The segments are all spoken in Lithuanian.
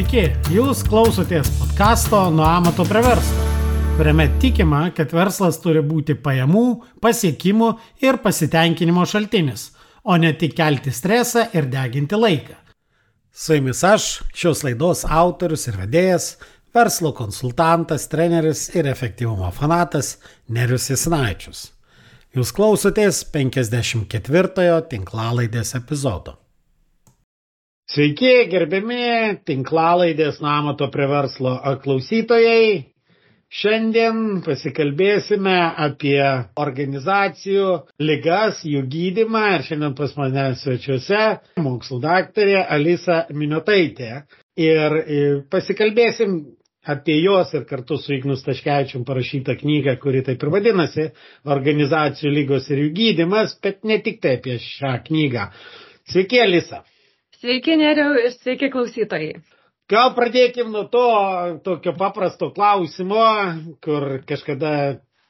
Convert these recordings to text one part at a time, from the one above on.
Sveiki, jūs klausotės podkasto Nuo amato prie verslo, kuriame tikima, kad verslas turi būti pajamų, pasiekimų ir pasitenkinimo šaltinis, o ne tik kelti stresą ir deginti laiką. Su jumis aš, šios laidos autorius ir vedėjas, verslo konsultantas, treneris ir efektyvumo fanatas Nerius Isnaičius. Jūs klausotės 54-ojo tinklalaidės epizodo. Sveiki, gerbiami tinklalaidės namato prie verslo klausytojai. Šiandien pasikalbėsime apie organizacijų lygas, jų gydimą ir šiandien pas mane svečiuose mokslo daktarė Alisa Miniotaitė. Ir pasikalbėsim apie jos ir kartu su Ignus Taškevičium parašytą knygą, kuri taip ir vadinasi Organizacijų lygos ir jų gydimas, bet ne tik tai apie šią knygą. Sveiki, Alisa. Sveiki, Neriau, ir sveiki klausytojai. Gal pradėkim nuo to tokio paprasto klausimo, kur kažkada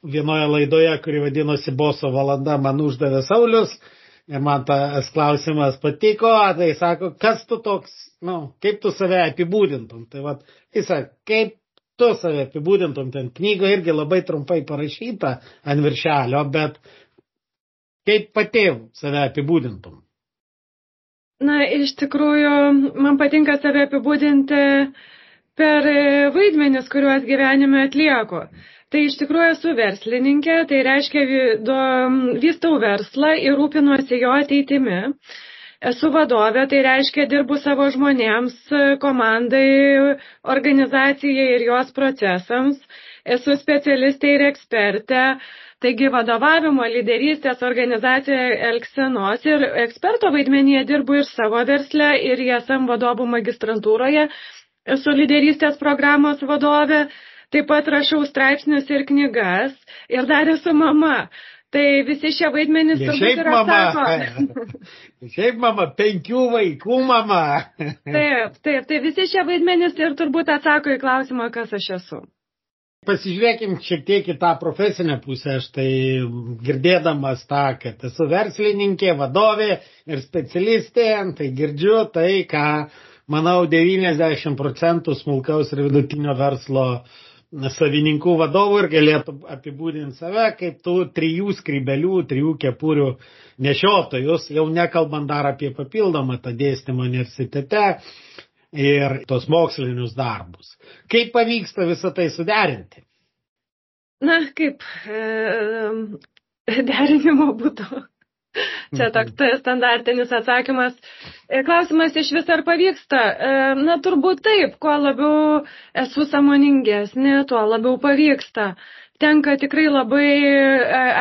vienoje laidoje, kuri vadinosi Boso valanda, man uždavė Saulis ir man tas klausimas patiko, tai sako, kas tu toks, nu, kaip tu save apibūdintum. Tai vad, jis sako, kaip tu save apibūdintum, ten knyga irgi labai trumpai parašyta ant viršelio, bet kaip pati save apibūdintum. Na, iš tikrųjų, man patinka save apibūdinti per vaidmenis, kuriuos gyvenime atlieku. Tai iš tikrųjų esu verslininkė, tai reiškia vystau verslą ir rūpinuosi jo ateitimi. Esu vadovė, tai reiškia dirbu savo žmonėms, komandai, organizacijai ir jos procesams. Esu specialistė ir ekspertė, Taigi vadovavimo, lyderystės, organizacija Elksenos ir eksperto vaidmenyje dirbu ir savo versle, ir JSM vadovų magistrantūroje. Esu lyderystės programos vadovė, taip pat rašau straipsnius ir knygas ir dar esu mama. Tai visi šie vaidmenys turbūt yra mama. šiaip mama, penkių vaikų mama. taip, taip, tai visi šie vaidmenys ir turbūt atsako į klausimą, kas aš esu. Pasižiūrėkim šiek tiek į tą profesinę pusę. Aš tai girdėdamas tą, kad esu verslininkė, vadovė ir specialistė, tai girdžiu tai, ką, manau, 90 procentų smulkaus ir vidutinio verslo savininkų vadovų ir galėtų apibūdinti save kaip tų trijų skrybelių, trijų kepurių nešiotojus, jau nekalbant dar apie papildomą tą dėstymą universitete ir tos mokslinius darbus. Kaip pavyksta visą tai suderinti? Na, kaip e, derinimo būtų. Čia mhm. toks standartinis atsakymas. E, klausimas iš vis ar pavyksta? E, na, turbūt taip. Kuo labiau esu samoningesnė, tuo labiau pavyksta. Tenka tikrai labai e,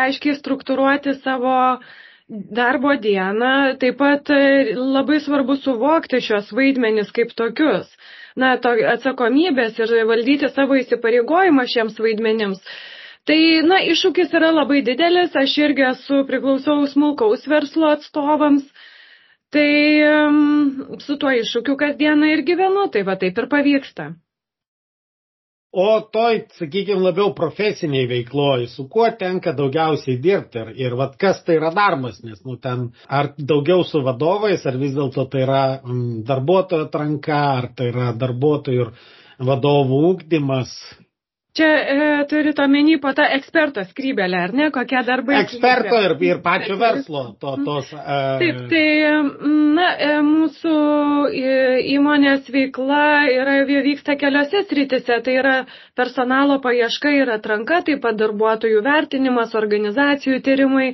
aiškiai struktūruoti savo uh, darbo dieną, taip pat e, labai svarbu suvokti šios vaidmenis kaip tokius. Na, to atsakomybės ir valdyti savo įsipareigojimą šiems vaidmenims. Tai, na, iššūkis yra labai didelis, aš irgi esu priklausau smulkaus verslo atstovams, tai su tuo iššūkiu kasdieną ir gyvenu, tai va taip ir pavyksta. O toj, sakykime, labiau profesiniai veikloj, su kuo tenka daugiausiai dirbti? Ir, ir vat, kas tai yra darbas, nes nu, ten ar daugiau su vadovais, ar vis dėlto tai yra m, mm, darbuotojo atranka, ar tai yra darbuotojų ir vadovų ūkdymas, Čia e, turite omeny po tą eksperto skrybelę, ar ne, kokie darbai? Eksperto ir, ir pačio verslo. To, tos, e... Taip, tai na, e, mūsų e, įmonės veikla yra, vyksta keliose sritise. Tai yra personalo paieška ir atranka, taip pat darbuotojų vertinimas, organizacijų tyrimai,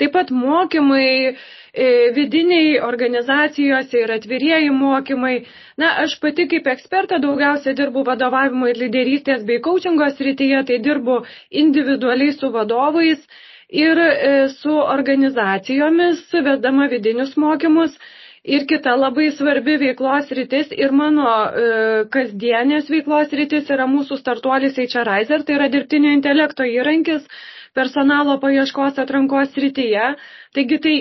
taip pat mokymai vidiniai organizacijose ir atvirieji mokymai. Na, aš pati kaip ekspertą daugiausia dirbu vadovavimo ir lyderystės bei coachingo srityje, tai dirbu individualiai su vadovais ir e, su organizacijomis, vedama vidinius mokymus. Ir kita labai svarbi veiklos rytis ir mano e, kasdienės veiklos rytis yra mūsų startuolis HRizer, tai yra dirbtinio intelekto įrankis personalo paieškos atrankos srityje. Taigi tai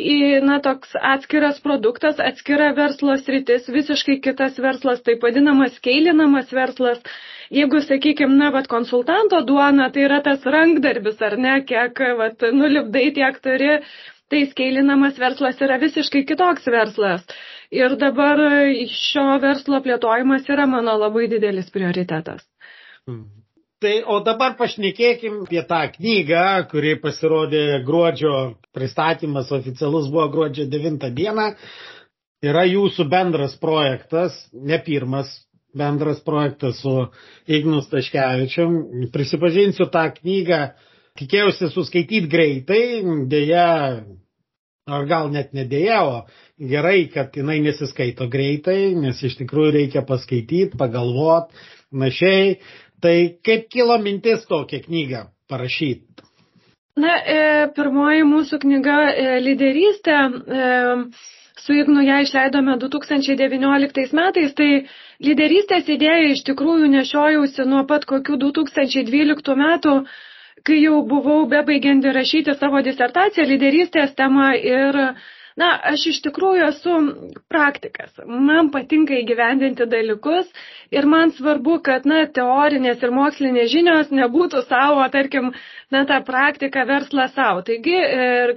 na, toks atskiras produktas, atskira verslo sritis, visiškai kitas verslas, taip vadinamas keilinamas verslas. Jeigu, sakykime, na, vat, konsultanto duona, tai yra tas rankdarbis, ar ne, kiek, vat, nulipdai tiek turi, tai skeilinamas verslas yra visiškai kitoks verslas. Ir dabar šio verslo plėtojimas yra mano labai didelis prioritetas. Hmm. Tai o dabar pašnekėkim apie tą knygą, kuri pasirodė gruodžio, pristatymas oficialus buvo gruodžio 9 dieną. Yra jūsų bendras projektas, ne pirmas bendras projektas su Ignus Taškevičiam. Prisipažinsiu tą knygą, tikėjausi suskaityti greitai, dėja ar gal net nedėja, o gerai, kad jinai nesiskaito greitai, nes iš tikrųjų reikia paskaityti, pagalvoti, našiai. Tai kaip kilo mintis tokią knygą parašyti? Na, e, pirmoji mūsų knyga e, lyderystė, e, su Ignu ją išleidome 2019 metais, tai lyderystės idėją iš tikrųjų nešiojausi nuo pat kokių 2012 metų kai jau buvau bebaigianti rašyti savo disertaciją lyderystės temą ir Na, aš iš tikrųjų esu praktikas. Man patinka įgyvendinti dalykus ir man svarbu, kad, na, teorinės ir mokslinės žinios nebūtų savo, tarkim, na, tą praktiką verslą savo. Taigi,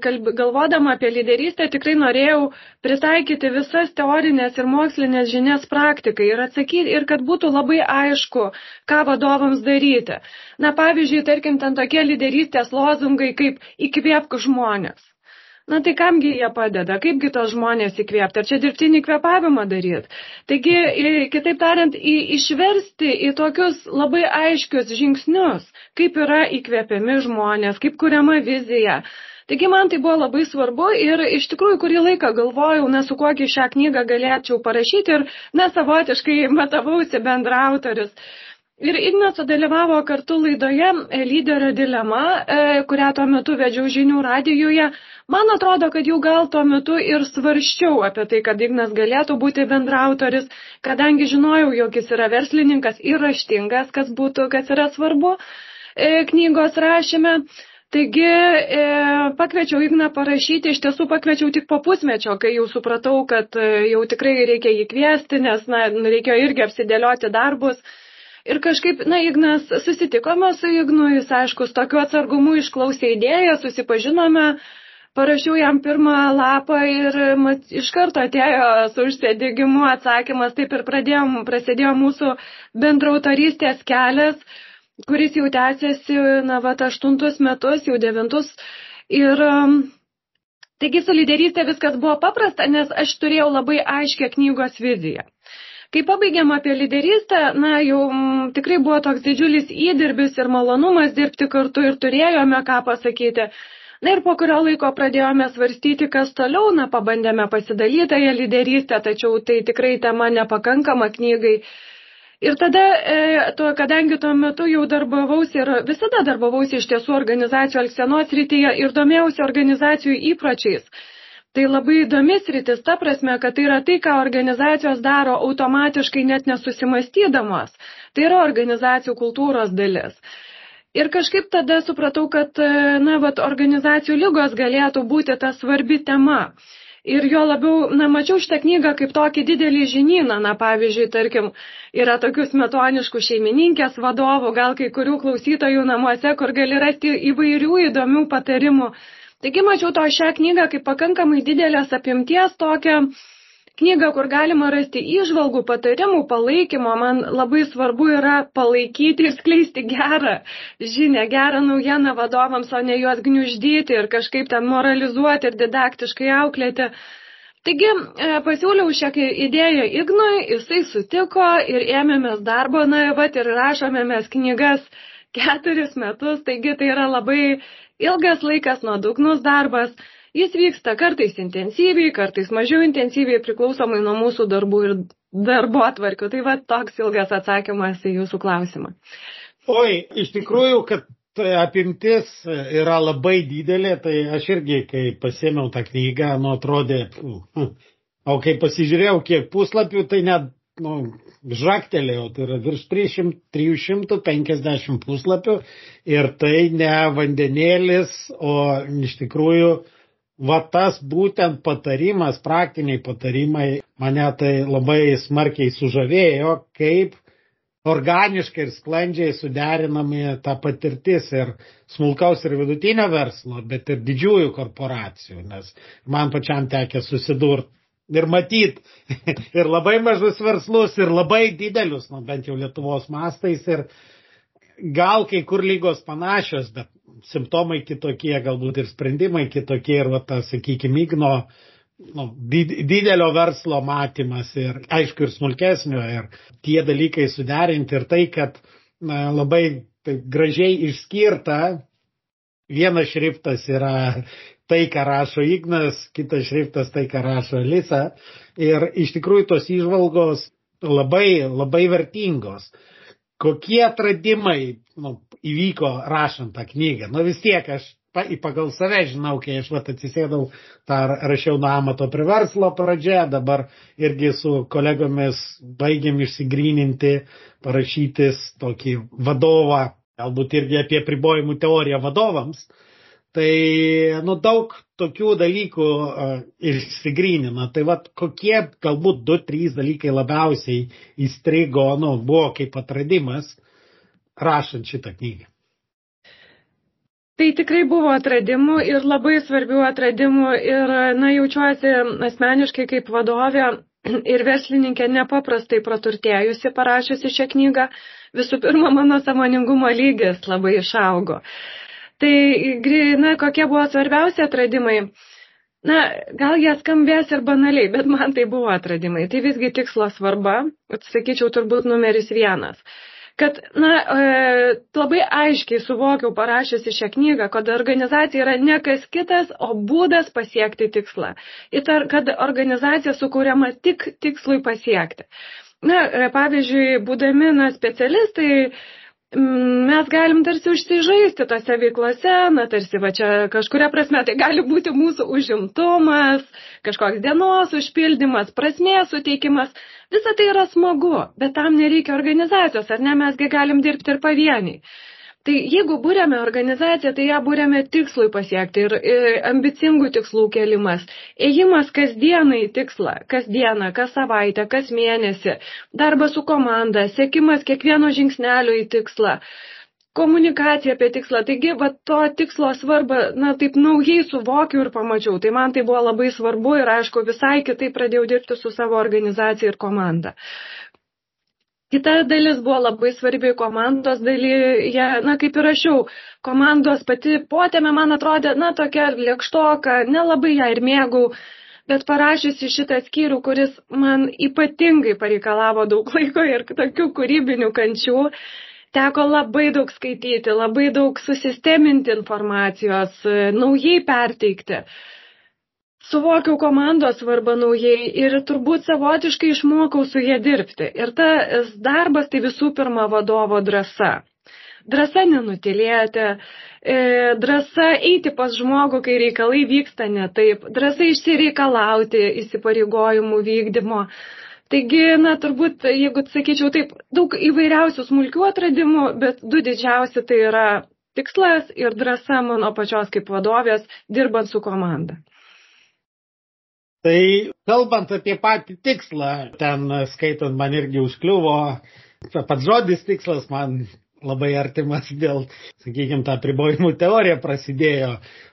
kalb, galvodama apie lyderystę, tikrai norėjau pritaikyti visas teorinės ir mokslinės žinias praktikai ir atsakyti, ir kad būtų labai aišku, ką vadovams daryti. Na, pavyzdžiui, tarkim, ten tokie lyderystės lozungai kaip įkvėpk žmonės. Na tai kamgi jie padeda, kaipgi tos žmonės įkvėpti, ar čia dirbtinį kvepavimą daryti. Taigi, kitaip tariant, į, išversti į tokius labai aiškius žingsnius, kaip yra įkvėpiami žmonės, kaip kuriama vizija. Taigi man tai buvo labai svarbu ir iš tikrųjų kurį laiką galvojau, na, su kokį šią knygą galėčiau parašyti ir, na, savotiškai matavausi bendrautorius. Ir Ignaco dalyvavo kartu laidoje e, lyderio dilema, e, kurią tuo metu vedžiau žinių radijoje. Man atrodo, kad jau gal tuo metu ir svarščiau apie tai, kad Ignas galėtų būti bendrautoris, kadangi žinojau, jog jis yra verslininkas ir raštingas, kas būtų, kas yra svarbu e, knygos rašyme. Taigi e, pakviečiau Igną parašyti, iš tiesų pakviečiau tik po pusmečio, kai jau supratau, kad jau tikrai reikia jį kviesti, nes na, reikėjo irgi apsidėlioti darbus. Ir kažkaip, na, Ignas, susitikome su Ignu, jis, aišku, su tokiu atsargumu išklausė idėją, susipažinome, parašiau jam pirmą lapą ir mat, iš karto atėjo su užsėdėgimu atsakymas, taip ir pradėjom, prasidėjo mūsų bendrautorystės kelias, kuris jau tęsiasi, na, va, aštuntus metus, jau devintus. Ir um, taigi su lyderystė viskas buvo paprasta, nes aš turėjau labai aiškę knygos viziją. Kai pabaigėm apie lyderystę, na, jau m, tikrai buvo toks didžiulis įdirbis ir malonumas dirbti kartu ir turėjome ką pasakyti. Na ir po kurio laiko pradėjome svarstyti, kas toliau, na, pabandėme pasidalytąją lyderystę, tačiau tai tikrai tema nepakankama knygai. Ir tada, e, to, kadangi tuo metu jau darbavausi ir visada darbavausi iš tiesų organizacijų elgsenos rytyje ir domėjausi organizacijų įpročiais, Tai labai įdomis rytis ta prasme, kad tai yra tai, ką organizacijos daro automatiškai net nesusimastydamos. Tai yra organizacijų kultūros dalis. Ir kažkaip tada supratau, kad na, vat, organizacijų lygos galėtų būti ta svarbi tema. Ir jo labiau, na, mačiau šitą knygą kaip tokį didelį žinyną, na, pavyzdžiui, tarkim, yra tokių smetoniškų šeimininkės vadovų, gal kai kurių klausytojų namuose, kur gali rasti įvairių įdomių patarimų Taigi mačiau to šią knygą kaip pakankamai didelės apimties tokią knygą, kur galima rasti įžvalgų, patarimų, palaikymo. Man labai svarbu yra palaikyti ir skleisti gerą žinę, gerą naujieną vadovams, o ne juos gniuždyti ir kažkaip ten moralizuoti ir didaktiškai auklėti. Taigi e, pasiūliau šią idėją Ignui, jisai sutiko ir ėmėmės darbo, na, va, ir rašome mes knygas keturis metus, taigi tai yra labai ilgas laikas, nuodugnus darbas. Jis vyksta kartais intensyviai, kartais mažiau intensyviai, priklausomai nuo mūsų darbų ir darbo atvarkių. Tai va toks ilgas atsakymas į jūsų klausimą. Oi, iš tikrųjų, kad apimtis yra labai didelė, tai aš irgi, kai pasėmiau tą knygą, nu atrodė, o kai pasižiūrėjau, kiek puslapių, tai net nu, žaktelėjau, tai yra virš 300, 350 puslapių ir tai ne vandenėlis, o iš tikrųjų va tas būtent patarimas, praktiniai patarimai mane tai labai smarkiai sužavėjo, kaip organiškai ir sklandžiai suderinami ta patirtis ir smulkaus ir vidutinio verslo, bet ir didžiųjų korporacijų, nes man pačiam tekė susidurti Ir matyt, ir labai mažus verslus, ir labai didelius, nu, bent jau Lietuvos mastais, ir gal kai kur lygos panašios, bet simptomai kitokie, galbūt ir sprendimai kitokie, ir, va, ta, sakykime, igno nu, didelio verslo matymas ir, aišku, ir smulkesnio, ir tie dalykai suderinti, ir tai, kad na, labai taip gražiai išskirta, vienas šriftas yra tai, ką rašo Ignas, kitas šriftas tai, ką rašo Lisa. Ir iš tikrųjų tos išvalgos labai, labai vertingos. Kokie atradimai nu, įvyko rašant tą knygą? Nu vis tiek aš pagal save žinau, kai aš vat atsisėdau, tą rašiau nuo amato prie verslo pradžia, dabar irgi su kolegomis baigiam išsigryninti, parašytis tokį vadovą, galbūt irgi apie pribojimų teoriją vadovams. Tai, nu, daug tokių dalykų uh, išsigrynina. Tai vad, kokie galbūt du, trys dalykai labiausiai įstrigo, nu, buvo kaip atradimas rašant šitą knygą. Tai tikrai buvo atradimų ir labai svarbių atradimų ir, na, jaučiuosi asmeniškai kaip vadovė ir verslininkė nepaprastai praturtėjusi parašiusi šią knygą. Visų pirma, mano samoningumo lygis labai išaugo. Uh, Tai, na, kokie buvo svarbiausi atradimai? Na, gal jie skambės ir banaliai, bet man tai buvo atradimai. Tai visgi tikslo svarba, sakyčiau, turbūt numeris vienas. Kad, na, e, labai aiškiai suvokiau parašęs šią knygą, kad organizacija yra ne kas kitas, o būdas pasiekti tikslą. Ir kad organizacija sukūriama tik tikslui pasiekti. Na, e, pavyzdžiui, būdami, na, specialistai, mes galim tarsi užsižaisti tose veiklose, na tarsi va čia kažkuria prasme tai gali būti mūsų užimtumas, kažkoks dienos užpildymas, prasmės suteikimas. Visa tai yra smagu, bet tam nereikia organizacijos, ar ne, mesgi galim dirbti ir pavieniai. Tai jeigu būrėme organizaciją, tai ją būrėme tikslui pasiekti ir, ir ambicingų tikslų kelimas. Ėjimas kasdieną į tikslą, kasdieną, kas savaitę, kas mėnesį, darbas su komanda, sėkimas kiekvieno žingsnelio į tikslą komunikacija apie tikslą. Taigi, va, to tikslo svarbą, na, taip naujai suvokiu ir pamačiau. Tai man tai buvo labai svarbu ir, aišku, visai kitai pradėjau dirbti su savo organizacija ir komanda. Kita dalis buvo labai svarbi komandos dalyje, na kaip ir rašiau, komandos pati potėme man atrodė, na tokia lėkštoka, nelabai ją ir mėgau, bet parašiusi šitą skyrių, kuris man ypatingai pareikalavo daug laiko ir tokių kūrybinių kančių, teko labai daug skaityti, labai daug susisteminti informacijos, naujai perteikti suvokiau komandos svarbą naujai ir turbūt savotiškai išmokau su jie dirbti. Ir tas darbas tai visų pirma vadovo drąsa. Drąsa nenutilėti, e, drąsa eiti pas žmogų, kai reikalai vyksta ne taip, drąsa išsireikalauti įsipareigojimų vykdymo. Taigi, na, turbūt, jeigu sakyčiau taip, daug įvairiausių smulkių atradimų, bet du didžiausi tai yra tikslas ir drąsa mano pačios kaip vadovės, dirbant su komanda. Tai kalbant apie patį tikslą, ten skaitant man irgi užkliuvo, pats žodis tikslas man labai artimas dėl, sakykime, tą pribojimų teorija prasidėjo,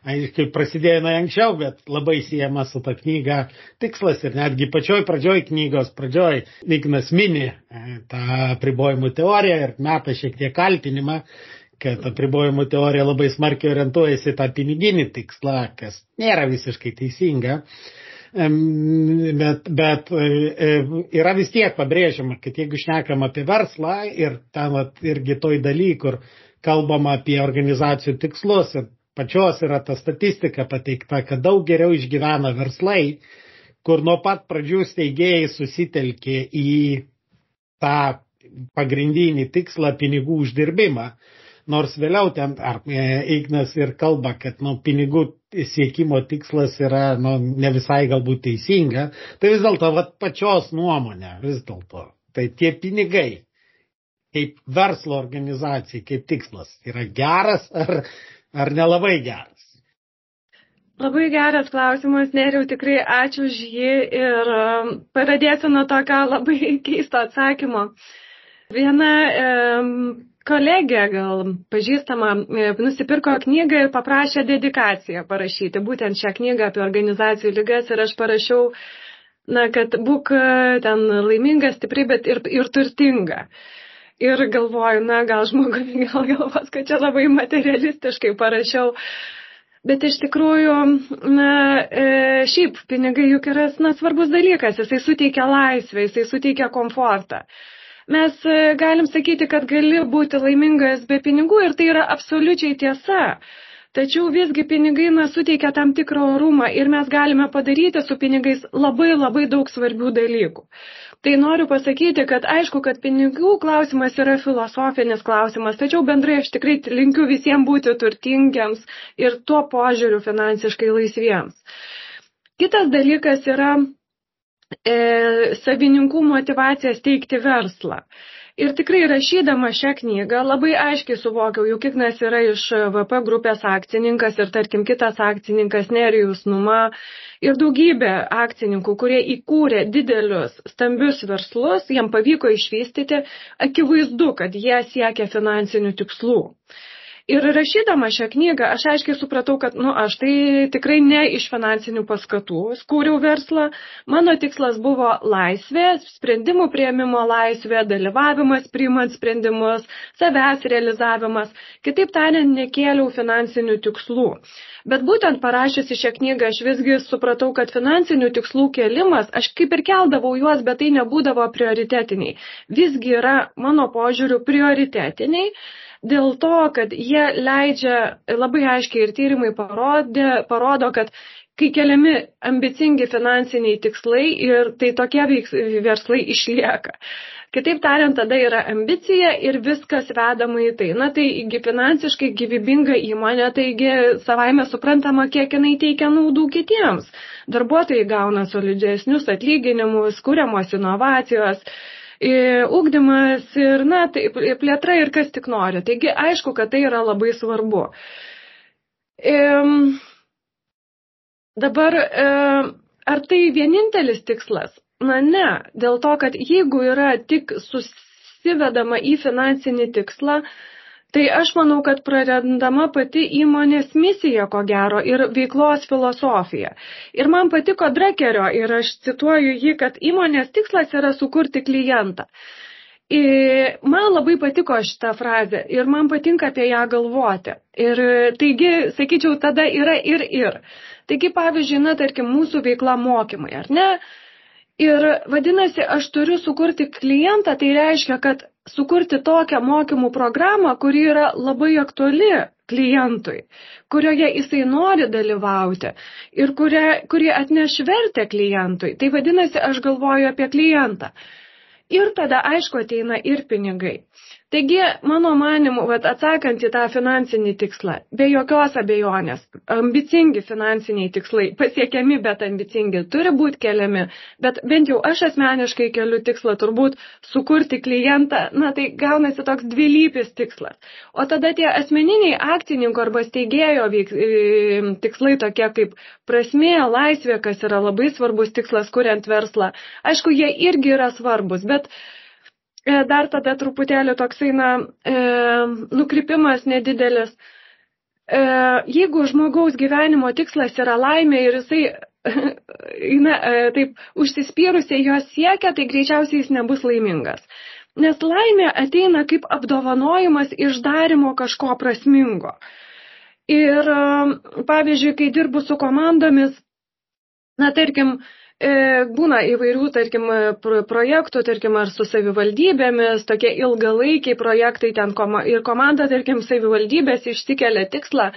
aiškiai prasidėjo nuo anksčiau, bet labai siejama su ta knyga tikslas ir netgi pačioj pradžioj knygos pradžioj Ignas mini e, tą pribojimų teoriją ir meta šiek tiek kaltinimą, kad apribojimų teorija labai smarkiai orientuojasi tą piniginį tikslą, kas nėra visiškai teisinga bet, bet e, e, yra vis tiek pabrėžiama, kad jeigu šnekam apie verslą ir ten vat, irgi toj daly, kur kalbama apie organizacijų tikslus ir pačios yra ta statistika pateikta, kad daug geriau išgyvena verslai, kur nuo pat pradžių steigėjai susitelkė į tą pagrindinį tikslą pinigų uždirbimą nors vėliau ten ar, e, Ignas ir kalba, kad nu, pinigų siekimo tikslas yra nu, ne visai galbūt teisinga, tai vis dėlto pačios nuomonė, vis dėlto, tai tie pinigai kaip verslo organizacijai, kaip tikslas, yra geras ar, ar nelabai geras? Labai geras klausimas, neriau tikrai ačiū už jį ir um, pradėsiu nuo tokio labai keisto atsakymo. Viena kolegė gal pažįstama e, nusipirko knygą ir paprašė dedikaciją parašyti, būtent šią knygą apie organizacijų lygas ir aš parašiau na, kad būk e, ten laiminga, stipri, bet ir, ir turtinga. Ir galvoju, na, gal žmogus gal galvos, kad čia labai materialistiškai parašiau. Bet iš tikrųjų, na, e, šiaip pinigai juk yra na, svarbus dalykas, jisai suteikia laisvę, jisai suteikia komfortą. Mes e, galim sakyti, kad gali būti laimingas be pinigų ir tai yra absoliučiai tiesa. Tačiau visgi pinigai na, suteikia tam tikrą orumą ir mes galime padaryti su pinigais labai labai daug svarbių dalykų. Tai noriu pasakyti, kad aišku, kad pinigų klausimas yra filosofinis klausimas, tačiau bendrai aš tikrai linkiu visiems būti turtingiams ir tuo požiūriu finansiškai laisviems. Kitas dalykas yra e, savininkų motivacija steigti verslą. Ir tikrai rašydama šią knygą labai aiškiai suvokiau, juk Ignas yra iš VP grupės akcininkas ir tarkim kitas akcininkas Nerijus Numa ir daugybė akcininkų, kurie įkūrė didelius, stambius verslus, jiem pavyko išvystyti, akivaizdu, kad jie siekia finansinių tikslų. Ir rašydama šią knygą, aš aiškiai supratau, kad, nu, aš tai tikrai ne iš finansinių paskatų skūriau verslą. Mano tikslas buvo laisvė, sprendimų prieimimo laisvė, dalyvavimas priimant sprendimus, savęs realizavimas. Kitaip tariant, nekėliau finansinių tikslų. Bet būtent parašiusi šią knygą, aš visgi supratau, kad finansinių tikslų kėlimas, aš kaip ir keldavau juos, bet tai nebūdavo prioritetiniai. Visgi yra mano požiūriu prioritetiniai dėl to, kad jie leidžia, labai aiškiai ir tyrimai parodė, parodo, kad kai keliami ambicingi finansiniai tikslai ir tai tokie veiks, verslai išlieka. Kitaip tariant, tada yra ambicija ir viskas vedama į tai. Na tai finansiškai gyvybinga įmonė, taigi savaime suprantama, kiek jinai teikia naudų kitiems. Darbuotojai gauna solidesnius atlyginimus, kūriamos inovacijos, ūkdymas ir, na, tai plėtra ir kas tik nori. Taigi, aišku, kad tai yra labai svarbu. E, dabar, e, ar tai vienintelis tikslas? Na ne, dėl to, kad jeigu yra tik susivedama į finansinį tikslą, Tai aš manau, kad prarandama pati įmonės misija, ko gero, ir veiklos filosofija. Ir man patiko Drekerio, ir aš cituoju jį, kad įmonės tikslas yra sukurti klientą. Ir man labai patiko šitą frazę ir man patinka apie ją galvoti. Ir taigi, sakyčiau, tada yra ir ir. Taigi, pavyzdžiui, na, tarkim, mūsų veikla mokymai, ar ne? Ir vadinasi, aš turiu sukurti klientą, tai reiškia, kad sukurti tokią mokymų programą, kuri yra labai aktuali klientui, kurioje jisai nori dalyvauti ir kurie, kurie atneš vertę klientui. Tai vadinasi, aš galvoju apie klientą. Ir tada, aišku, ateina ir pinigai. Taigi, mano manimu, vat, atsakant į tą finansinį tikslą, be jokios abejonės, ambicingi finansiniai tikslai, pasiekiami, bet ambicingi, turi būti keliami, bet bent jau aš asmeniškai keliu tikslą turbūt sukurti klientą, na tai gaunasi toks dvilypis tikslas. O tada tie asmeniniai akcininkų arba steigėjo e, tikslai tokie kaip prasmė, laisvė, kas yra labai svarbus tikslas, kuriant verslą, aišku, jie irgi yra svarbus, bet E, dar tada truputėlį toksai, na, e, nukrypimas nedidelis. E, jeigu žmogaus gyvenimo tikslas yra laimė ir jisai, na, e, taip, užsispyrusiai jos siekia, tai greičiausiai jis nebus laimingas. Nes laimė ateina kaip apdovanojimas išdarimo kažko prasmingo. Ir, e, pavyzdžiui, kai dirbu su komandomis, na, tarkim, E, būna įvairių, tarkim, projektų, tarkim, ar su savivaldybėmis, tokie ilgalaikiai projektai ten koma, ir komanda, tarkim, savivaldybės išsikelia tikslą,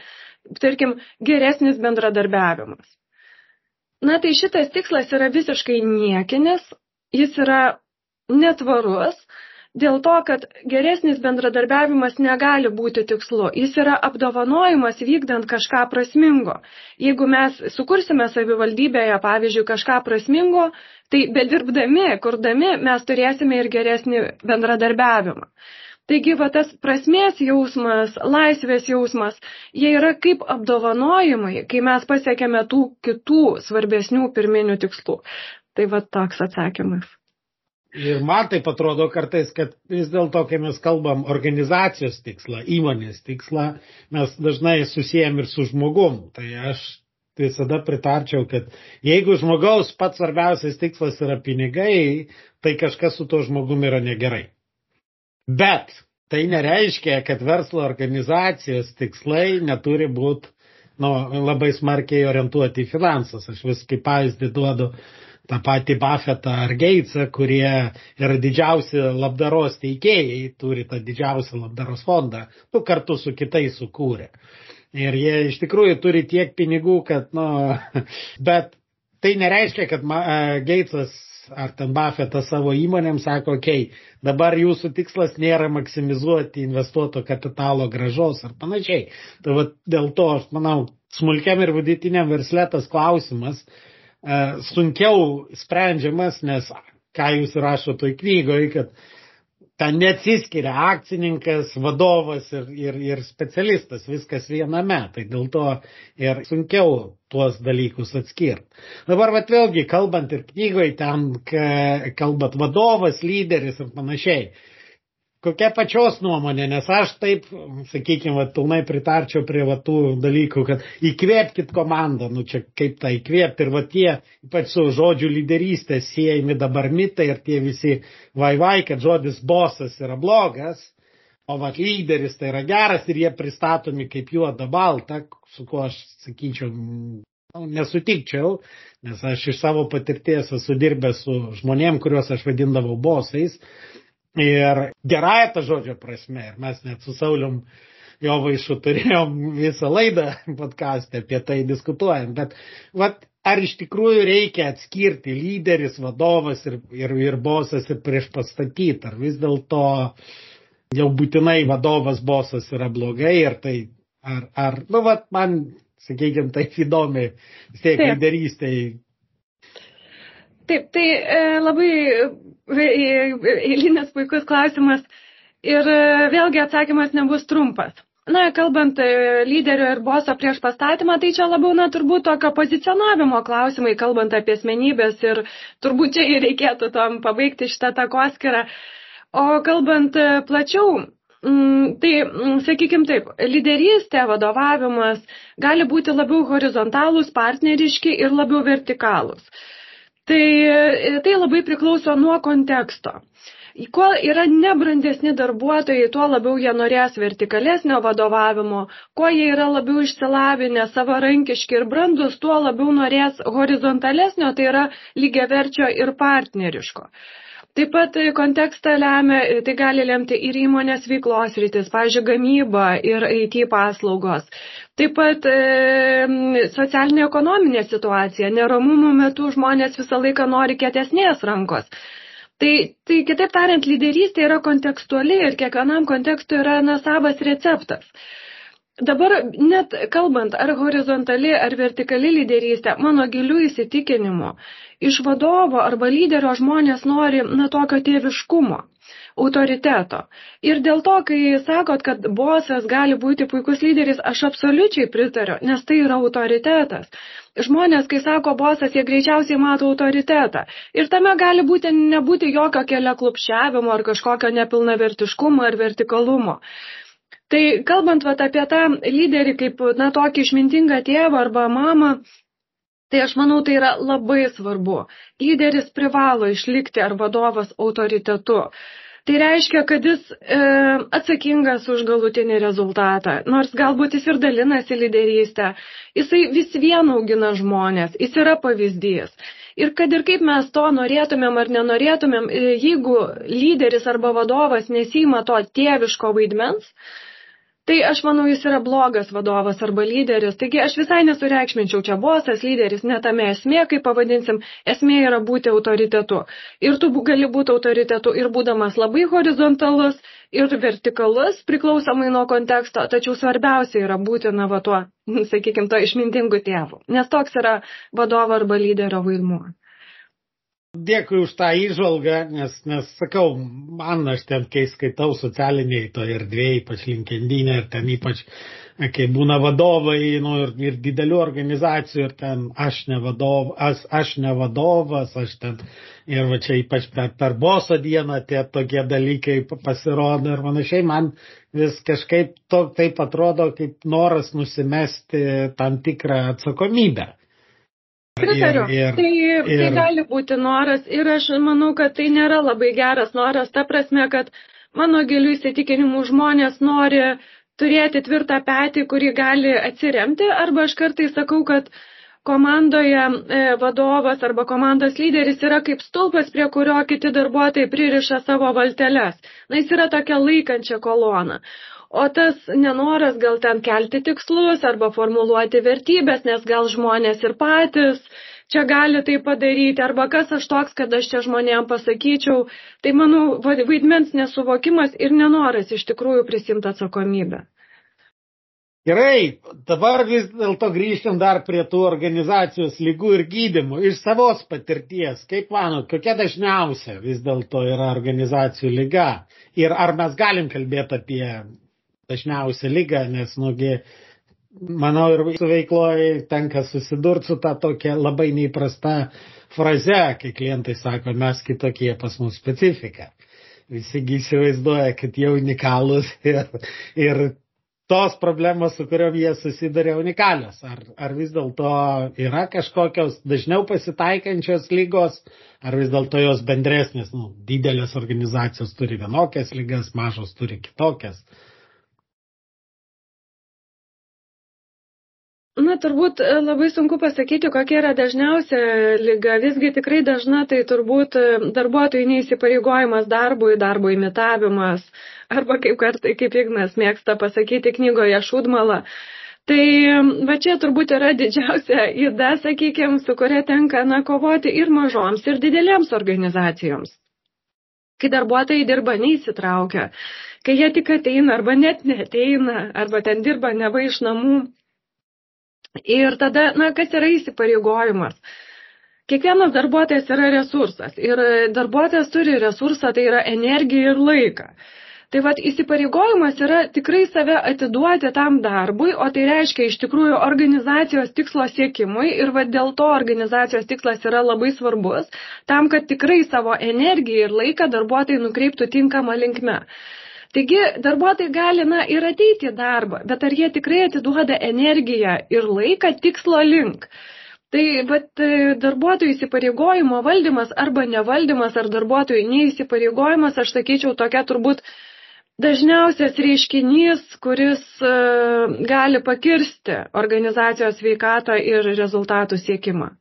tarkim, geresnis bendradarbiavimas. Na tai šitas tikslas yra visiškai niekinis, jis yra netvarus, dėl to, kad geresnis bendradarbiavimas negali būti tikslu. Jis yra apdovanojimas vykdant kažką prasmingo. Jeigu mes sukursime savivaldybėje, pavyzdžiui, kažką prasmingo, tai bedirbdami, kurdami, mes turėsime ir geresnį bendradarbiavimą. Taigi, va tas prasmės jausmas, laisvės jausmas, jie yra kaip apdovanojimai, kai mes pasiekėme tų kitų svarbesnių pirminių tikslų. Tai va toks atsakymas. Ir man taip atrodo kartais, kad vis dėlto, kai mes kalbam organizacijos tikslą, įmonės tikslą, mes dažnai susijęm ir su žmogum. Tai aš visada pritarčiau, kad jeigu žmogaus pats svarbiausias tikslas yra pinigai, tai kažkas su to žmogumi yra negerai. Bet tai nereiškia, kad verslo organizacijos tikslai neturi būti nu, labai smarkiai orientuoti į finansus. Aš vis kaip pavyzdį duodu tą patį Buffettą ar Gatesą, kurie yra didžiausi labdaros teikėjai, turi tą didžiausią labdaros fondą, nu, kartu su kitais sukūrė. Ir jie iš tikrųjų turi tiek pinigų, kad, nu, bet tai nereiškia, kad Gatesas ar ten Buffettas savo įmonėm sako, okei, okay, dabar jūsų tikslas nėra maksimizuoti investuoto kapitalo gražos ar panašiai. Tai va, dėl to aš manau, smulkiam ir vidutiniam versle tas klausimas e, sunkiau sprendžiamas, nes ką jūs rašo toj knygoje, kad ten neatsiskiria akcininkas, vadovas ir, ir, ir specialistas, viskas viename, tai dėl to ir sunkiau tuos dalykus atskirti. Dabar, vat vėlgi, kalbant ir knygoje, ten kalbat vadovas, lyderis ir panašiai kokia pačios nuomonė, nes aš taip, sakykime, va, pilnai pritarčiau prie va, tų dalykų, kad įkvėpkite komandą, nu čia kaip tai įkvėpti ir va tie, ypač su žodžiu lyderystė siejami dabar mitai ir tie visi vai vai, kad žodis bosas yra blogas, o va lyderis tai yra geras ir jie pristatomi kaip juoda balta, su kuo aš sakyčiau, nu, nesutikčiau, nes aš iš savo patirties esu dirbęs su žmonėm, kuriuos aš vadindavau bosais Ir gerąją tą žodžio prasme, ir mes net su Saulium jo vaišu turėjom visą laidą podcast'e apie tai diskutuojant, bet vat, ar iš tikrųjų reikia atskirti lyderis, vadovas ir, ir, ir bosas ir prieš pastatyti, ar vis dėlto jau būtinai vadovas, bosas yra blogai ir tai, ar, ar nu, vat, man, sakykime, taip įdomi, vis tiek lyderystėje Taip, tai e, labai e, e, eilinis puikus klausimas ir e, vėlgi atsakymas nebus trumpas. Na, kalbant e, lyderio ir boso prieš pastatymą, tai čia labiau, na, turbūt tokio pozicionavimo klausimai, kalbant apie asmenybės ir turbūt čia ir reikėtų tom pabaigti šitą takoskirą. O kalbant plačiau, mm, Tai, mm, sakykime taip, lyderystė, vadovavimas gali būti labiau horizontalūs, partneriški ir labiau vertikalūs. Tai, tai labai priklauso nuo konteksto. Kuo yra nebrandesni darbuotojai, tuo labiau jie norės vertikalesnio vadovavimo, kuo jie yra labiau išsilavinę, savarankiški ir brandus, tuo labiau norės horizontalesnio, tai yra lygiaverčio ir partneriško. Taip pat kontekstą lemia, tai gali lemti ir įmonės veiklos rytis, pavyzdžiui, gamyba ir IT paslaugos. Taip pat e, socialinė ekonominė situacija. Neramumų metu žmonės visą laiką nori kietesnės rankos. Tai, tai kitaip tariant, lyderystė yra kontekstuali ir kiekvienam kontekstui yra na, savas receptas. Dabar net kalbant ar horizontali ar vertikali lyderystė, mano gilių įsitikinimu, iš vadovo arba lyderio žmonės nori na, tokio tėviškumo autoriteto. Ir dėl to, kai sakot, kad bosas gali būti puikus lyderis, aš absoliučiai pritariu, nes tai yra autoritetas. Žmonės, kai sako bosas, jie greičiausiai mato autoritetą. Ir tame gali būti nebūti jokio kelio klupšiavimo ar kažkokio nepilnavertiškumo ar vertikalumo. Tai kalbant vat, apie tą lyderį kaip na, tokį išmintingą tėvą arba mamą, Tai aš manau, tai yra labai svarbu. Lyderis privalo išlikti ar vadovas autoritetu. Tai reiškia, kad jis e, atsakingas už galutinį rezultatą, nors galbūt jis ir dalinasi lyderystę, jisai vis vien augina žmonės, jis yra pavyzdys. Ir kad ir kaip mes to norėtumėm ar nenorėtumėm, e, jeigu lyderis arba vadovas nesima to tėviško vaidmens, Tai aš manau, jis yra blogas vadovas arba lyderis. Taigi aš visai nesureikšminčiau čia bosas, lyderis, netame esmė, kaip pavadinsim, esmė yra būti autoritetu. Ir tu gali būti autoritetu ir būdamas labai horizontalus ir vertikalus, priklausomai nuo konteksto, tačiau svarbiausia yra būti, na, va tuo, sakykime, to išmintingu tėvu. Nes toks yra vadovo arba lyderio vaidmuo. Dėkui už tą įžvalgą, nes, nes sakau, man aš ten, kai skaitau socialiniai to erdvėjai, ypač linkendinė ir ten ypač, kai būna vadovai nu, ir, ir didelių organizacijų ir ten aš ne, vadov, aš, aš ne vadovas, aš ten ir va čia ypač per, per boso dieną tie tokie dalykai pasirodo ir panašiai, man vis kažkaip to, taip atrodo kaip noras nusimesti tam tikrą atsakomybę. Pritariu. Ir, ir, tai, tai ir... tai gali būti noras ir aš manau, kad tai nėra labai geras noras, ta prasme, kad mano gilių įsitikinimų žmonės nori turėti tvirtą petį, kurį gali atsiremti, arba aš kartais sakau, kad komandoje e, vadovas arba komandos lyderis yra kaip stulpas, prie kurio kiti darbuotojai pririša savo valteles. Na, jis yra tokia laikančia kolona. O tas nenoras gal ten kelti tikslus arba formuluoti vertybės, nes gal žmonės ir patys čia gali tai padaryti, arba kas aš toks, kad aš čia žmonėm pasakyčiau, tai manau vaidmens nesuvokimas ir nenoras iš tikrųjų prisimti atsakomybę. Gerai, dabar vis dėlto grįžtam dar prie tų organizacijos lygų ir gydimų. Iš savos patirties, kaip manot, kokia dažniausia vis dėlto yra organizacijų lyga? Ir ar mes galim kalbėti apie dažniausia lyga, nes, nugi, manau, ir su veikloje tenka susidurti su tą tokia labai neįprasta fraze, kai klientai sako, mes kitokie pas mus specifika. Visi įsivaizduoja, kad jie unikalus ir, ir tos problemos, su kuriuom jie susidarė unikalios. Ar, ar vis dėlto yra kažkokios dažniau pasitaikančios lygos, ar vis dėlto jos bendresnės, nu, didelės organizacijos turi vienokias lygas, mažos turi kitokias. Na, turbūt e, labai sunku pasakyti, kokia yra dažniausia lyga. Visgi tikrai dažna tai turbūt e, darbuotojų neįsipareigojimas darbui, darbo imitavimas, arba kaip, kartai, kaip Ignas mėgsta pasakyti knygoje šūdmala. Tai va čia turbūt yra didžiausia įda, sakykime, su kuria tenka na, kovoti ir mažoms, ir didelėms organizacijoms. Kai darbuotojai dirba neįsitraukia, kai jie tik ateina arba net neteina, arba ten dirba neva iš namų Ir tada, na, kas yra įsipareigojimas? Kiekvienas darbuotojas yra resursas ir darbuotojas turi resursą, tai yra energiją ir laiką. Tai vad įsipareigojimas yra tikrai save atiduoti tam darbui, o tai reiškia iš tikrųjų organizacijos tikslo siekimui ir vad dėl to organizacijos tikslas yra labai svarbus, tam, kad tikrai savo energiją ir laiką darbuotojai nukreiptų tinkamą linkme. Taigi darbuotojai gali na, ir ateiti į darbą, bet ar jie tikrai atiduoda energiją ir laiką tikslo link? Tai bet darbuotojų įsipareigojimo valdymas arba nevaldymas ar darbuotojų neįsipareigojimas, aš sakyčiau, tokia turbūt dažniausias reiškinys, kuris uh, gali pakirsti organizacijos veikatą ir rezultatų siekimą.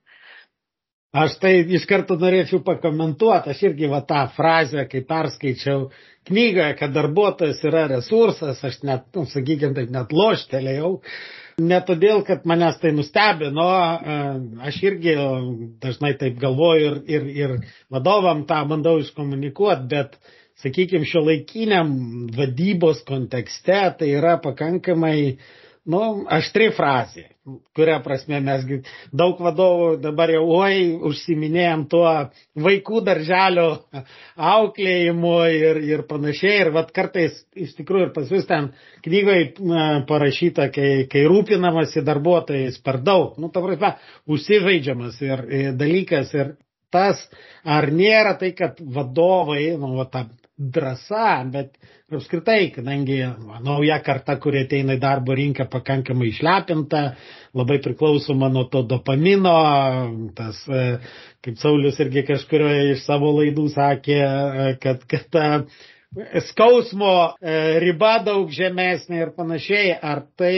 Aš tai iš karto norėčiau pakomentuoti, aš irgi va tą frazę, kai perskaičiau knygoje, kad darbuotojas yra resursas, aš net, nu, sakykime, taip net loštelėjau. Ne todėl, kad manęs tai nustebino, aš irgi dažnai taip galvoju ir, ir, ir vadovam tą bandau iškomunikuoti, bet, sakykime, šio laikiniam vadybos kontekste tai yra pakankamai uh, nu, aštri frazė, kuria prasme mes daug vadovų dabar jau oi užsiminėjom tuo vaikų darželio auklėjimu ir, ir panašiai. Ir vat kartais iš tikrųjų ir pas jūs ten knygoje parašyta, kai, kai rūpinamasi darbuotojais per daug, nu, ta prasme, užsižaidžiamas ir, ir dalykas. Ir tas, ar nėra tai, kad vadovai, nu, va, ta drąsa, bet apskritai, kadangi nauja karta, kurie ateina į darbo rinką pakankamai išlepinta, labai priklausoma nuo to dopamino, tas, e, kaip Saulis irgi kažkurioje iš savo laidų sakė, e, kad, kad ta skausmo e, riba daug žemesnė ir panašiai, ar tai,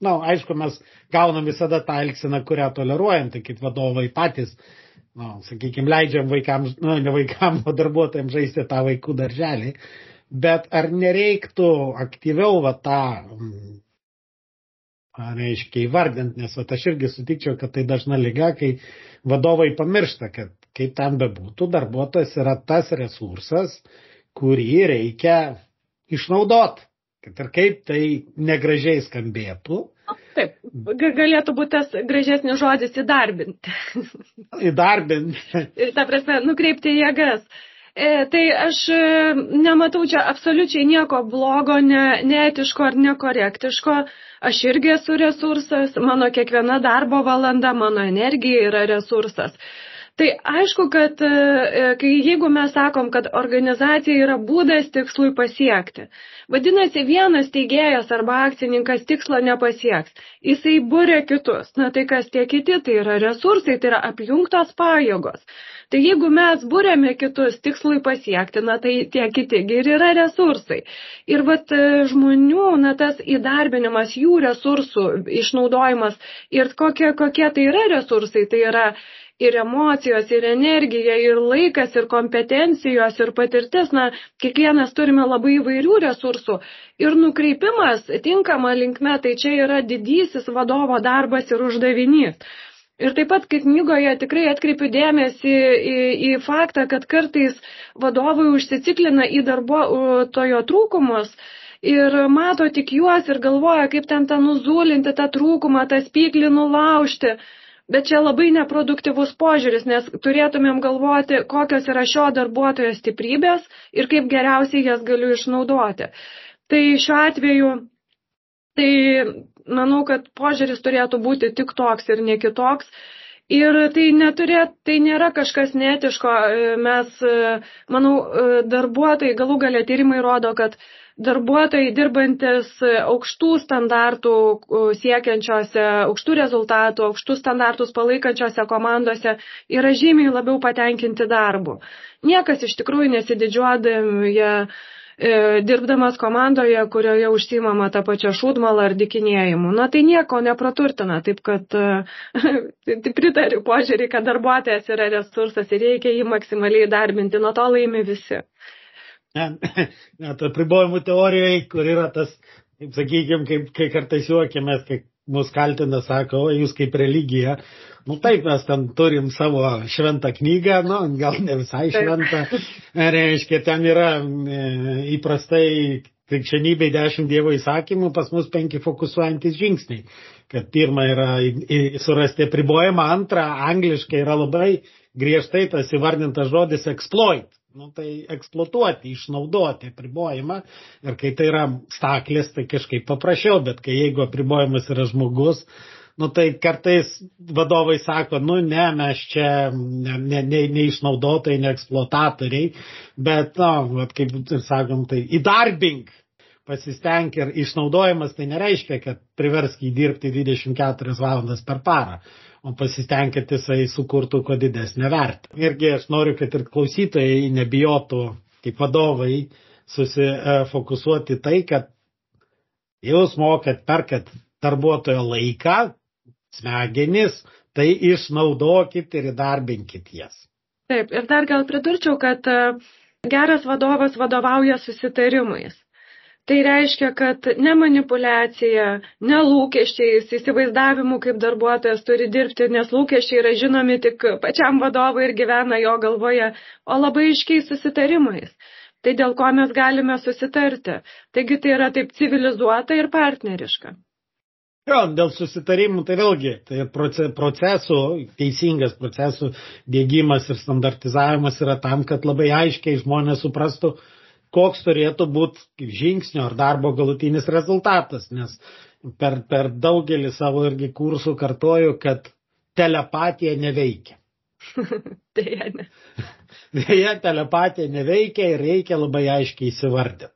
na, nu, aišku, mes gaunam visada tą elgseną, kurią toleruojam, tai kaip vadovai patys nu, sakykime, leidžiam vaikams, nu, ne vaikams, o darbuotojams žaisti tą vaikų darželį, bet ar nereiktų aktyviau va tą, reiškia, įvardinti, nes va, aš irgi sutikčiau, kad tai dažna lyga, kai vadovai pamiršta, kad kaip ten bebūtų, darbuotojas yra tas resursas, kurį reikia išnaudoti. Kad ir kaip tai negražiai skambėtų, Taip, galėtų būti tas gražesnis žodis įdarbinti. Įdarbinti. Ta prasme, nukreipti jėgas. E, tai aš e, nematau čia absoliučiai nieko blogo, ne, neetiško ar nekorektiško. Aš irgi esu resursas, mano kiekviena darbo valanda, mano energija yra resursas. Tai aišku, kad e, kai jeigu mes sakom, kad organizacija yra būdas tikslui pasiekti, vadinasi, vienas teigėjas arba akcininkas tikslo nepasieks. Jisai būrė kitus. Na tai kas tie kiti, tai yra resursai, tai yra apjungtos pajėgos. Tai jeigu mes būrėme kitus tikslui pasiekti, na tai tie kitigi ir yra resursai. Ir vat e, žmonių, na tas įdarbinimas, jų resursų išnaudojimas ir kokie, kokie tai yra resursai, tai yra ir emocijos, ir energija, ir laikas, ir kompetencijos, ir patirtis. Na, kiekvienas turime labai įvairių resursų. Ir nukreipimas tinkama linkme, tai čia yra didysis vadovo darbas ir uždavinys. Ir taip pat, kaip knygoje tikrai atkreipiu dėmesį į, į faktą, kad kartais vadovai užsiciklina į darbuotojo trūkumus ir mato tik juos ir galvoja, kaip ten tą nuzulinti, tą trūkumą, tą spyklį nulaužti. Bet čia labai neproduktyvus požiūris, nes turėtumėm galvoti, kokios yra šio darbuotojo stiprybės ir kaip geriausiai jas galiu išnaudoti. Tai šiuo atveju Tai manau, kad požiūris turėtų būti tik toks ir ne kitoks. Ir tai, neturėt, tai nėra kažkas netiško. Mes, manau, darbuotojai, galų galę tyrimai rodo, kad darbuotojai dirbantis aukštų standartų siekiančiose, aukštų rezultatų, aukštus standartus palaikančiose komandose yra žymiai labiau patenkinti darbu. Niekas iš tikrųjų nesididžiuodami, jie dirbdamas komandoje, kurioje užsimama tą pačią šūdmalą ar dikinėjimu. Na tai nieko nepraturtina, taip kad e, pritariu požiūrį, kad darbuotojas yra resursas ir reikia jį maksimaliai darbinti, nuo to laimi visi. Net apribojimų teorijoje, kur yra tas, kaip sakykime, kaip, kai kartais juokėmės, kai mus kaltina, sako, o jūs kaip religija, Nu taip, mes ten turim savo šventą knygą, nu, gal ne visai šventą. Reiškia, ten yra e, įprastai krikščionybei dešimt Dievo įsakymų, pas mus penki fokusuojantis žingsniai. Kad pirma yra surasti apribojimą, antra, angliškai yra labai griežtai tas įvardintas žodis exploit. Nu, tai eksploatuoti, išnaudoti apribojimą. Ir kai tai yra staklės, tai kažkaip paprasčiau, bet kai jeigu apribojimas yra žmogus, Nu tai kartais vadovai sako, nu ne, mes čia neišnaudotojai, ne, ne, ne neeksploatatoriai, bet, nu, kaip ir sakom, tai įdarbink, pasistenk ir išnaudojimas tai nereiškia, kad priversk jį dirbti 24 valandas per parą, o pasistenk, kad jisai sukurtų kuo didesnę vertę. Irgi aš noriu, kad ir klausytojai nebijotų, kaip vadovai, susifokusuoti tai, kad jūs mokat, perkat darbuotojo laiką, smegenis, tai išnaudokit ir įdarbinkit jas. Taip, ir dar gal pridurčiau, kad e, geras vadovas vadovauja susitarimais. Tai reiškia, kad ne manipulacija, ne lūkesčiais, įsivaizdavimu, kaip darbuotojas turi dirbti, nes lūkesčiai yra žinomi tik pačiam vadovui ir gyvena jo galvoje, o labai iškiais susitarimais. Tai dėl ko mes galime susitarti. Taigi tai yra taip civilizuota ir partneriška. Jo, dėl susitarimų, tai vėlgi, tai procesų, teisingas procesų dėgymas ir standartizavimas yra tam, kad labai aiškiai žmonės suprastų, koks turėtų būti žingsnio ar darbo galutinis rezultatas, nes per, per daugelį savo irgi kursų kartoju, kad telepatija neveikia. Deja, ne. Deja, telepatija neveikia ir reikia labai aiškiai įsivardyti.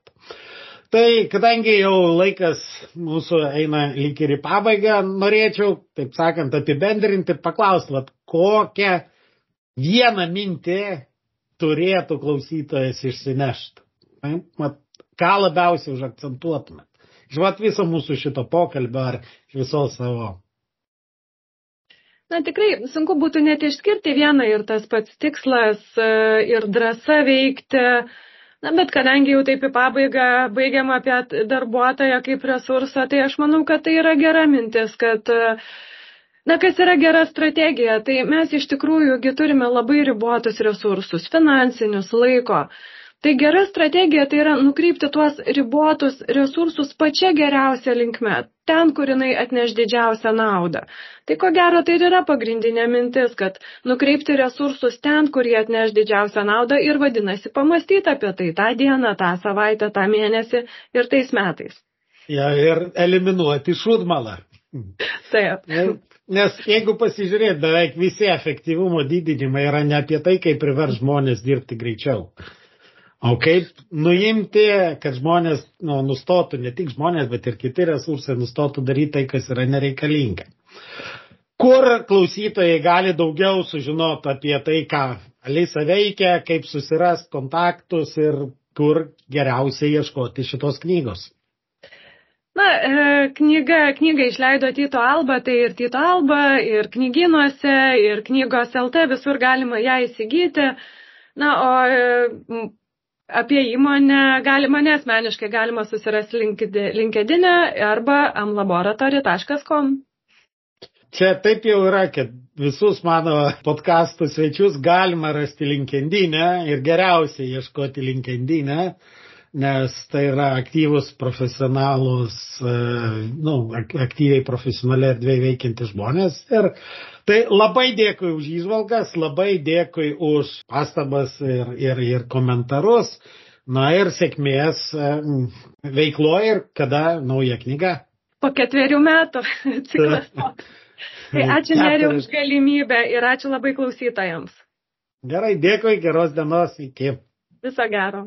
Tai kadangi jau laikas mūsų eina lyg ir į pabaigą, norėčiau, taip sakant, apibendrinti, paklausti, vat, kokią vieną mintį turėtų klausytojas išsinešti. Vat, ką labiausiai užakcentuotumėt? Žinot viso mūsų šito pokalbio ar visos savo Na tikrai sunku būtų net išskirti vieną ir tas pats tikslas e, ir drąsa veikti, Na, bet kadangi jau taip į pabaigą baigiam apie darbuotoją kaip resursą, tai aš manau, kad tai yra gera mintis, kad, na, kas yra gera strategija, tai mes iš tikrųjų turime labai ribotus resursus, finansinius, laiko. Tai gera strategija tai yra nukreipti tuos ribotus resursus pačia geriausia linkme, ten, kur jinai atneš didžiausią naudą. Tai ko gero tai ir yra pagrindinė mintis, kad nukreipti resursus ten, kur jie atneš didžiausią naudą ir vadinasi pamastyti apie tai tą dieną, tą savaitę, tą mėnesį ir tais metais. Ja, ir eliminuoti šūdmalą. Taip. Nes jeigu pasižiūrėt, beveik visi efektyvumo didinimai yra ne apie tai, kaip privers žmonės dirbti greičiau. O kaip nuimti, kad žmonės nu, nustotų, ne tik žmonės, bet ir kiti resursai nustotų daryti tai, kas yra nereikalinga. Kur klausytojai gali daugiau sužinoti apie tai, ką Alisa veikia, kaip susirast kontaktus ir kur geriausiai ieškoti šitos knygos. Na, e, knyga, knyga išleido Tito Alba, tai ir Tito Alba, ir knyginuose, ir knygos LT, visur galima ją įsigyti. Na, o Apie įmonę gali, mane asmeniškai galima susirasti LinkedIn arba amlaboratory.com. Čia taip jau yra, kad visus mano podkastų svečius galima rasti LinkedIn ir geriausiai ieškoti LinkedIn, nes tai yra aktyvus profesionalus, e, nu, aktyviai profesionaliai erdvėje veikianti žmonės. Ir Tai labai dėkui už įžvalgas, labai dėkui už pastabas ir, ir, ir komentarus. Na ir sėkmės veikloje ir kada nauja knyga. Po ketverių metų ciklas toks. Tai ačiū Neriu už galimybę ir ačiū labai klausytojams. Gerai, dėkui, geros dienos, iki. Viso gero.